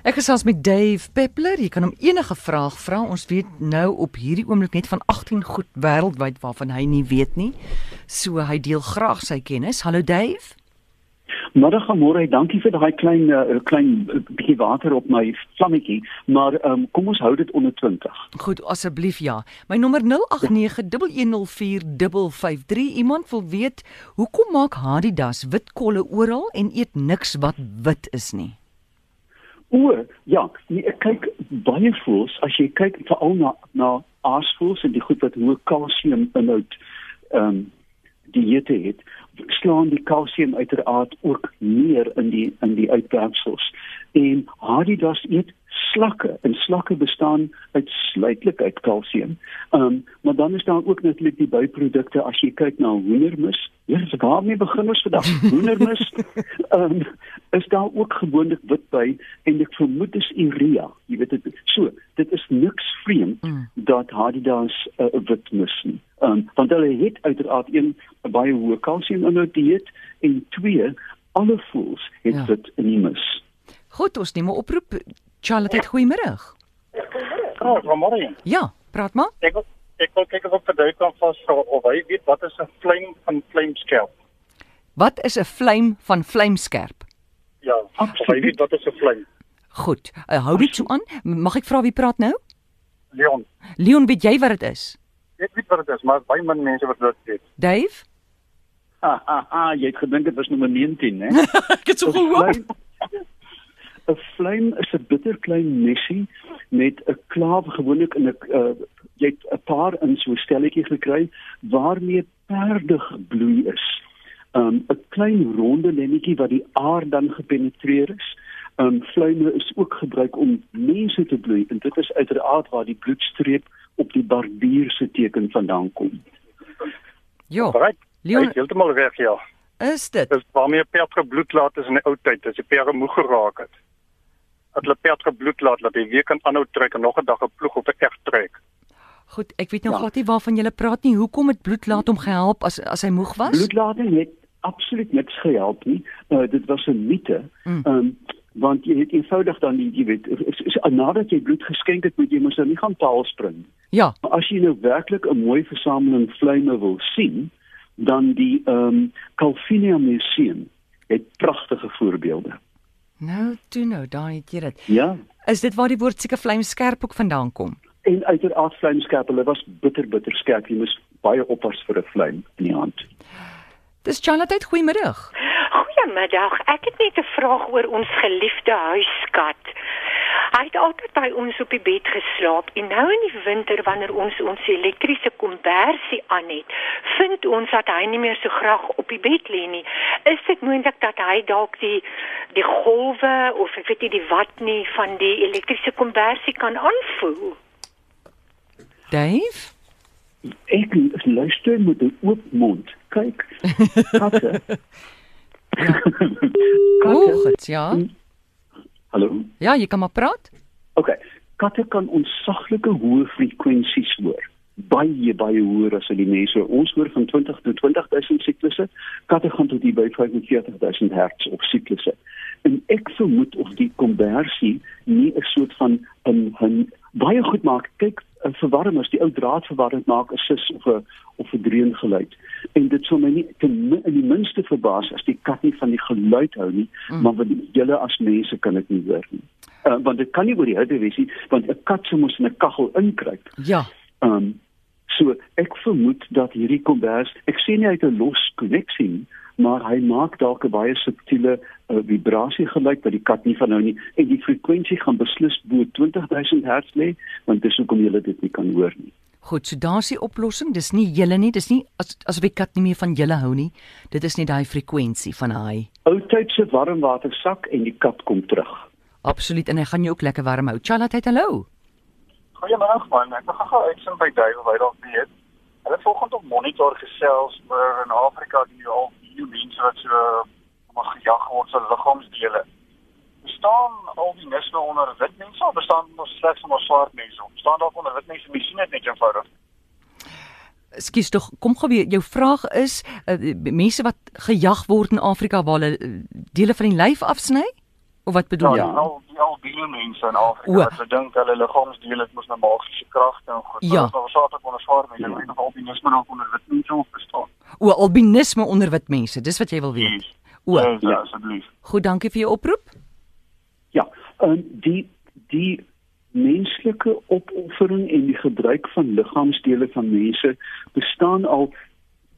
Ek gesels met Dave Peppler. Jy kan hom enige vraag vra. Ons weet nou op hierdie oomblik net van 18 goed wêreldwyd waarvan hy nie weet nie. So hy deel graag sy kennis. Hallo Dave. Middag môre, dankie vir daai klein uh, klein uh, bietjie water op my vlammetjie, maar um, kom ons hou dit onder 20. Goed, asseblief ja. My nommer 0891104553. Iemand wil weet, hoekom maak Adidas wit kolle oral en eet niks wat wit is nie? O, ja, nee, ek kyk baie voels as jy kyk veral na na aasvoels en die goed wat hoë kalsium inhoud ehm um, dieete het slaan die kalsium uiteraard ook meer in die in die uitwerpsels en Adidas eet slakke en slakke bestaan uitsluitlik uit kalsium. Ehm um, maar dan is daar ook natuurlik die byprodukte as jy kyk na hoendermis. Ja, ek daarmee begin ons vandag. Hoendermis ehm um, is daar ook gewoonlik wit by en ek vermoed is urea. Jy weet dit so, dit is niks vreemd mm. dat Adidas 'n uh, wit mis nie. Ehm um, want hulle het uiteraard een baie hoë kalsium in hulle dieet en twee alle voels het ja. dit in die mis. Goed, ons neem 'n oproep. Charlotte, ja. goeiemôre. Oh, goeiemôre. Ja, praat maar. Ek wil ek wil kyk of ek verdui kan vas of hy weet wat is 'n vlam van vlamskerp. Wat is 'n vlam van vlamskerp? Ja, of hy weet wat is 'n vlam. Goed. Uh, hou dit so aan. Mag ek vra wie praat nou? Leon. Leon, weet jy wat dit is? Ek weet wat dit is, maar baie min mense wat dit weet. Dave? Ha ha ha, jy het gedink dit was nommer 19, né? ek het so gehoor. 'n Vlam is 'n bitterklein messie met 'n klaaf gewoonlik in 'n uh, jy het 'n paar in so 'n stelletjie gekry waarmee perde gebloei is. 'n um, 'n klein ronde lemmetjie wat die aar dan gepenetreer is. Um vlame is ook gebruik om mense te bloei en dit is uiteraard waar die bloedstreep op die barbier se teken vandaan kom. Ja. Leon, hy heeltemal reg ja. Is dit? Dis waarmee perd gebloed laat is in die ou tyd as die perde moeg geraak het. Dat hulle perd gebloed laat dat hy weer kan aanhou trek en nog 'n dag 'n ploeg op 'n eg trek. Goed, ek weet nog glad ja. nie waarvan jy praat nie. Hoekom het bloed laat hom gehelp as as hy moeg was? Bloedlating het absoluut niks gehelp nie. Uh, dit was 'n mite. Mm. Um, want jy het eenvoudig dan nie jy weet nadat jy bloed geskenk het moet jy mos nou nie gaan taal spring. Ja. Maar as jy nou werklik 'n mooi versameling vlyme wil sien, dan die ehm um, Calvinia Museum het pragtige voorbeelde. Nou, toe nou, daar het jy dit. Ja. Is dit waar die woord seker vlamskerp ook vandaan kom? En uiteraard vlamskerp, hulle was bitter bitter skerp. Jy moes baie oppas vir 'n vlam in die hand. Dis Charlotte, goeiemiddag. Goeiemiddag. Ek het net 'n vraag oor ons geliefde huiskat. Hy het altyd by ons op die bed geslaap en nou in die winter wanneer ons ons elektriese kombersie aan het, vind ons dat hy nie meer so graag op die bed lê nie. Is dit moontlik dat hy dalk die die golwe of ek weet nie die wat nie van die elektriese kombersie kan aanvoel? Dave? Ek luister met 'n oop mond. Kyk. Katte. ja. Goed, ja. Hallo. Ja, jy kan maar praat. OK. Katte kan onsaglike hoë frekwensies hoor. Baie baie hoër as die mense. Ons hoor van 20 tot 20000 siklusse. Katte gaan tot by 45000 Hz op siklusse. En ek vermoed of die konversie nie 'n soort van 'n 'n baie goed maak. Kyk, verwarmers, die ou draadverwarming maak 'n sis of 'n of 'n dreun geluid. En dit sou my nie in die minste verbaas as die kat nie van die geluid hou nie, mm. maar wat julle as mense kan dit nie hoor nie. Uh, want dit kan nie oor die hitte wees nie, want 'n kat sou mos in 'n kaggel inkruip. Ja. Ehm um, so ek vermoed dat hierdie kombers, ek sien nie uit 'n los koneksie nie, maar hy maak dalk 'n baie subtiele uh, vibrasie geluid wat die kat nie van hou nie en die frekwensie gaan beslis bo 20000 Hz lê want dis hoekom jy dit nie kan hoor nie. Goed, so daar's die oplossing. Dis nie julle nie, dis nie as as die kat nie meer van julle hou nie. Dit is net daai frekwensie van hy. Oudtydse warmwatersak en die kat kom terug. Absoluut en hy gaan jou ook lekker warm hou. Chalat, hallo. Goeiemôre man, ek gaan gou uitsin by Duiwel, hy dalk weet. Hulle volgens op monitor gesels oor in Afrika die al die mense wat so om gejag word se liggaamsdele. Bestaan al die mense onder wit mense of bestaan ons slegs onder swart mense? Bestaan daar onder wit mense? Mens sien dit net eenvoudig. Skus tog, kom gou weer. Jou vraag is uh, mense wat gejag word in Afrika waar hulle uh, dele van die lyf afsny? Of wat bedoel ja, jy? Ja, al die albino mense in Afrika wat se dink hulle liggaamsdele het mos nou magiese kragte en goed. Ja. Dit is nou saak onder swaar mense. Ek weet of albinisme nog onder wit mense of bestaan. O, albinisme onder wit mense, dis wat jy wil weet. O, Ja, Ja. asseblief. goed, dankie vir jou oproep. Ja, en die die menslike opoffering en die gebruik van liggaamsdele van mense bestaan al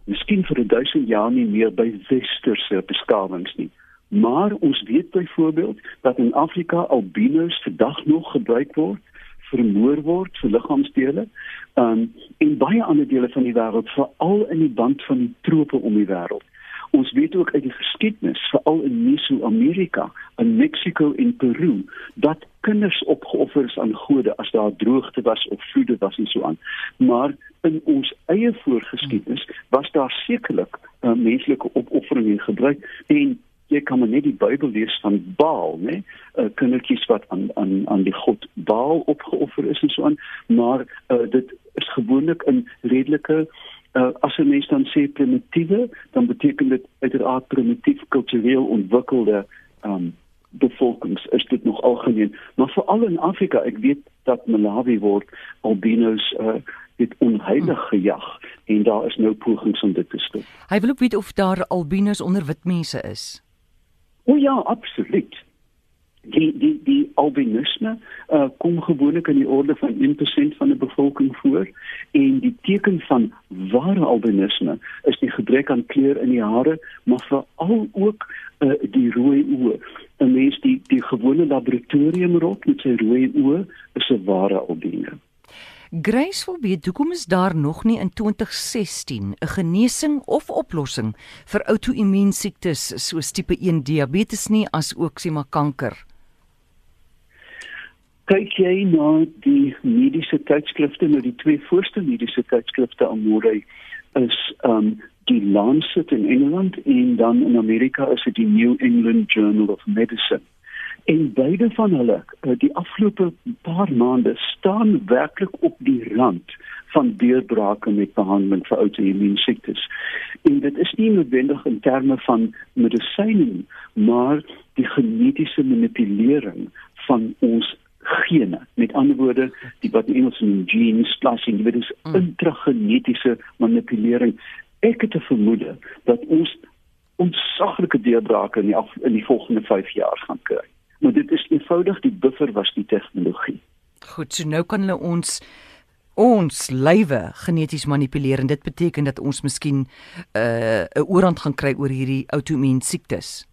miskien vir 1000 jaar nie meer by westerse beskawings nie. Maar ons weet byvoorbeeld dat in Afrika albinos vandag nog gebruik word vermoor word vir liggaamsdele um, en baie ander dele van die wêreld veral in die band van die trope om die wêreld. Ons weet ook uit die geskiedenis, veral in Meso-Amerika, in Mexiko en Peru, dat kinders opgeoffer is aan gode as daar droogte was of vloede was en so aan. Maar in ons eie voorgeskiedenis was daar sekerlik uh, menslike opoffering en gebruik en jy kan maar net die Bybel lees van Baal, né? Uh, kindertjies wat aan aan aan die god Baal opgeoffer is en so aan, maar uh, dit is gewoonlik in redelike uh, as 'n mens dan sê primitiewe, dan beteken dit uiteraard primitief kultureel ontwikkelde um, bevolkings is dit nog algemeen, maar veral in Afrika, ek weet dat Malawi word albinos uh, dit onheilig gejag en daar is nou pogings om dit te stop. Hy wil ook weet of daar albinos onder wit mense is. O ja, absoluut. Die die die albinisme uh, kom gewoonlik in die orde van 1% van die bevolking voor en die teken van ware albinisme is die gebrek aan kleur in die hare, maar veral ook uh, die rooi oë. 'n Mens die die gewone laboratoriumrot met sy rooi oë is 'n ware albino. Grace wil weet hoekom is daar nog nie in 2016 'n genesing of oplossing vir outoimmuunsiektes soos tipe 1 diabetes nie as ook sê maar kanker. kyk jy na die mediese tydskrifte nou die twee voorste mediese tydskrifte aan môre is um die Lancet in Engeland en dan in Amerika is dit die New England Journal of Medicine. En beide van hulle uh, die afgelope paar maande staan werklik op die rand van deurbrake met behandeling vir outoimmuunsiektes. En dit is nie noodwendig in terme van medisyne nie, maar die genetiese manipulering van ons gene. Met ander woorde, die wat in Engels noem gene splicing, dit is intragenetiese manipulering. Ek het 'n vermoede dat ons ontsaglike deurbrake in die af, in die volgende 5 jaar gaan kry. Maar dit is eenvoudig die buffer was die tegnologie. Goed, so nou kan hulle ons ons lywe geneties manipuleer en dit beteken dat ons miskien 'n uh, 'n oorhand gaan kry oor hierdie outoimmuunsiektes.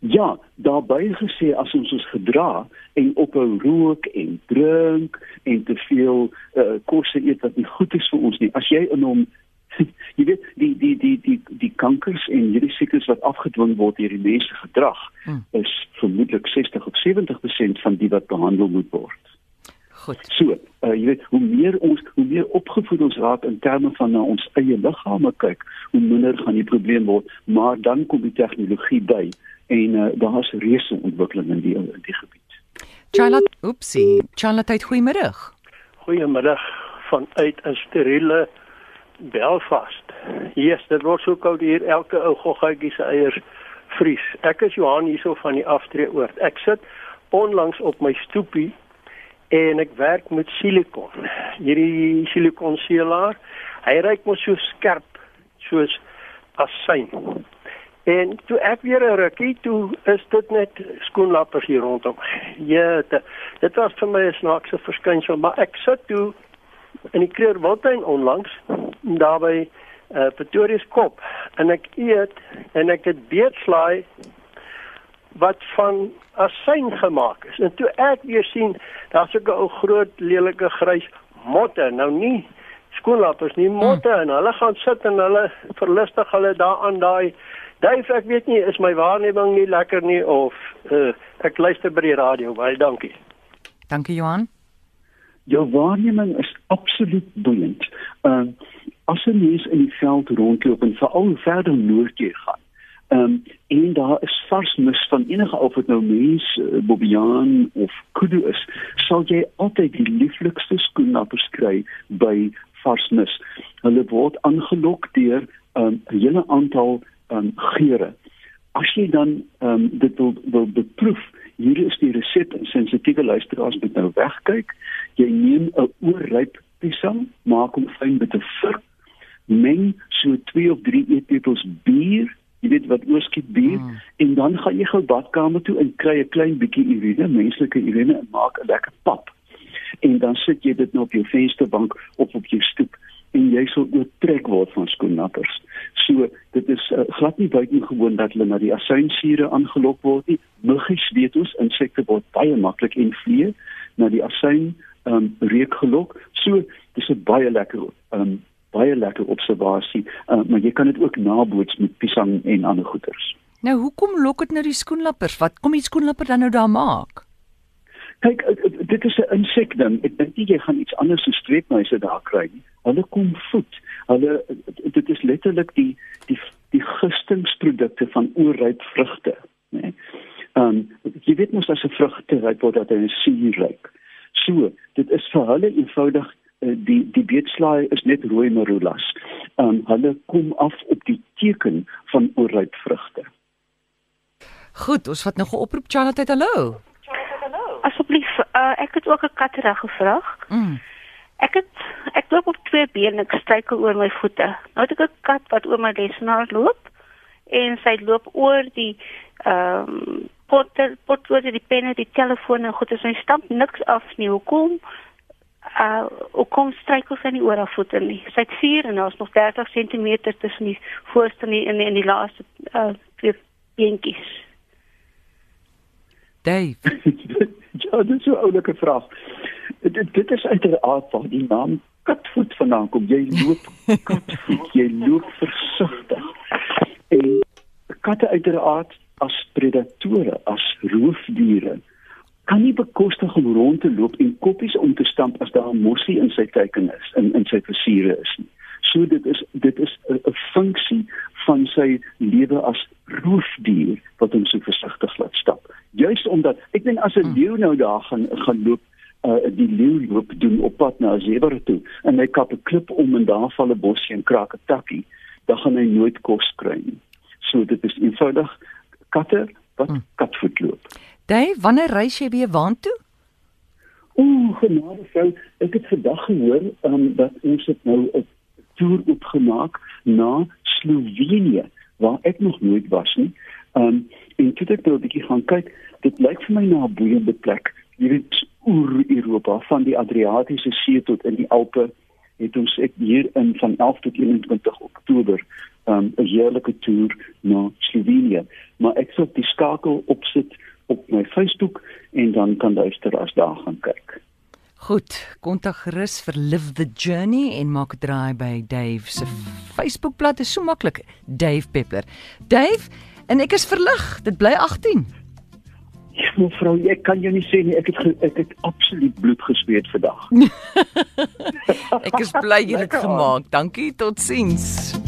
Ja, daarbey gesê as ons ons gedra en ophou rook en drink en te veel uh, kosse eet wat nie goed is vir ons nie. As jy in hom jy weet die die die die die kankers en hierdie siektes wat afgedwing word deur die mense gedrag Hmm. is vermoedelik 60 of 70% van die wat behandel moet word. Goed. So, uh, jy weet, hoe meer ons hoe meer opgevoed ons raak in terme van na ons eie liggame kyk, hoe minder gaan die probleem word, maar dan kom die tegnologie by en uh, daar's reuse ontwikkeling in die in die gebied. Charlotte, oepsie. Charlotte, goeiemiddag. Goeiemiddag vanuit 'n steriele Belfast. Yes, dit word so koud hier elke ou goggetjie se eiers vries. Ek is Johan hierso van die aftreeoord. Ek sit onlangs op my stoepie en ek werk met silikon. Hierdie silikonseelaar, hy reik mos so skerp soos asyn. En toe ek weer 'n rukkie toe is dit net skoenlappers hier rondom. Ja, dit, was vir my 'n snaakse verskynsel, maar ek sit toe in die Kreurwiltuin onlangs daarby uh, Pretoria se kop en ek eet en ek het beetslaai wat van asyn gemaak is. En toe ek weer sien daar's 'n ou groot lelike grys motte, nou nie skoenlappers nie, motte en hulle gaan sit en hulle verlustig hulle daaraan daai Duif, ek weet nie is my waarneming nie lekker nie of uh, ek luister by die radio. Baie dankie. Dankie Johan. Jou waarneming is absoluut boeiend. Ehm uh, as 'n mens in die veld rondloop en veral verder noord jy gaan. Ehm um, en daar is vars mis van enige of dit nou mens, uh, bobiaan of kudu is, sal jy altyd die lieflikste skoenlappers kry by vars mis. Hulle word aangelok deur um, 'n hele aantal um, geure. As jy dan um, dit wil, wil beproef, hier is die resep en sensitiewe luisteraars moet nou wegkyk. Jy neem 'n oorryp piesang, maak hom fyn met 'n vurk, meng so 2 of 3 eetlepels bier, jy weet wat oorskiet bier mm. en dan gaan jy gou badkamer toe en kry 'n klein bietjie urine, menslike urine en maak 'n lekker pap. En dan sit jy dit nou op jou vensterbank of op jou stoep en jy sal oortrek word van skoennappers. So dit is uh, glad nie buitengewoon dat hulle na die asynsuure aangelok word nie. Muggies weet ons insekte word baie maklik en vliee na die asyn um, reuk gelok. So dis 'n baie lekker um, baie lekker observasie, uh, maar jy kan dit ook naboots met piesang en ander goeters. Nou hoekom lok dit nou die skoenlappers? Wat kom die skoenlapper dan nou daar maak? Kyk, dit is 'n insek ding. Ek dink jy gaan iets anders as streepmuise daar kry nie hulle kom voed. Hulle dit is letterlik die die die gustingsprodukte van oorryp vrugte, né? Ehm um, jy weet mos as 'n vrug te ryp word dat hy suur ryk. So, dit is vir hulle eenvoudig die die beetslaai is net rooi marulas. Ehm um, hulle kom af op die teken van oorryp vrugte. Goed, ons vat nog 'n oproep Charlotte, hallo. Asseblief, uh, ek het ook 'n katterag gevra. Mm. Ek het ek loop op twee bene, ek struikel oor my voete. Nou het ek 'n kat wat oor my lesenaar loop en sy loop oor die ehm um, potter pot oor die penne, die telefoon en goed, sy stamp niks af nie. Hoekom? Uh hoe kom struikel sy nie oor haar voete nie? Sy het 4 en daar's nog 30 cm tussen die voorste en die, en die, en die laaste uh twee beentjies. Dave. ja, dit is 'n oulike vraag dit, dit is uiteraard waar die naam katvoet vandaan kom. Jy loop katvoet, jy loop versigtig. En katte uiteraard as predatore, as roofdiere kan nie bekostig om rond te loop en koppies om te stamp as daar 'n mossie in sy teiken is, in in sy versiere is nie. So dit is dit is 'n funksie van sy lewe as roofdier wat hom so versigtig laat stap. Juist omdat ek dink as 'n hmm. leeu nou daar gaan gaan loop uh, die leeu loop doen op pad na Zebra toe en hy kap 'n klip om en daar val 'n bosie en kraak 'n takkie, dan gaan hy nooit kos kry nie. So dit is eenvoudig katte wat hm. katvoet loop. Dave, wanneer reis jy weer waantoe? Ooh, genade vrou, ek het vandag gehoor um, dat ons het nou 'n toer opgemaak na Slovenië waar ek nog nooit was nie. Um en toe ek nou 'n bietjie gaan kyk, dit lyk vir my na 'n boeiende plek. Weet, oor Europa van die Adriatiese See tot in die Alpe het ons ek hier in van 11 tot 21 Oktober um, 'n heerlike toer na Slovenië. Maar ek sal die skakel opsit op my Facebook en dan kan luisteraars daar gaan kyk. Goed, kontak gerus vir Live the Journey en maak 'n draai by Dave se Facebookblad. Dit is so maklik, Dave Peppler. Dave, en ek is verlig. Dit bly 18. Mevrou, ek kan jou nie sê nie, ek het ek het absoluut bloed gesweet vandag. ek is bly jy het gemaak. Dankie, totsiens.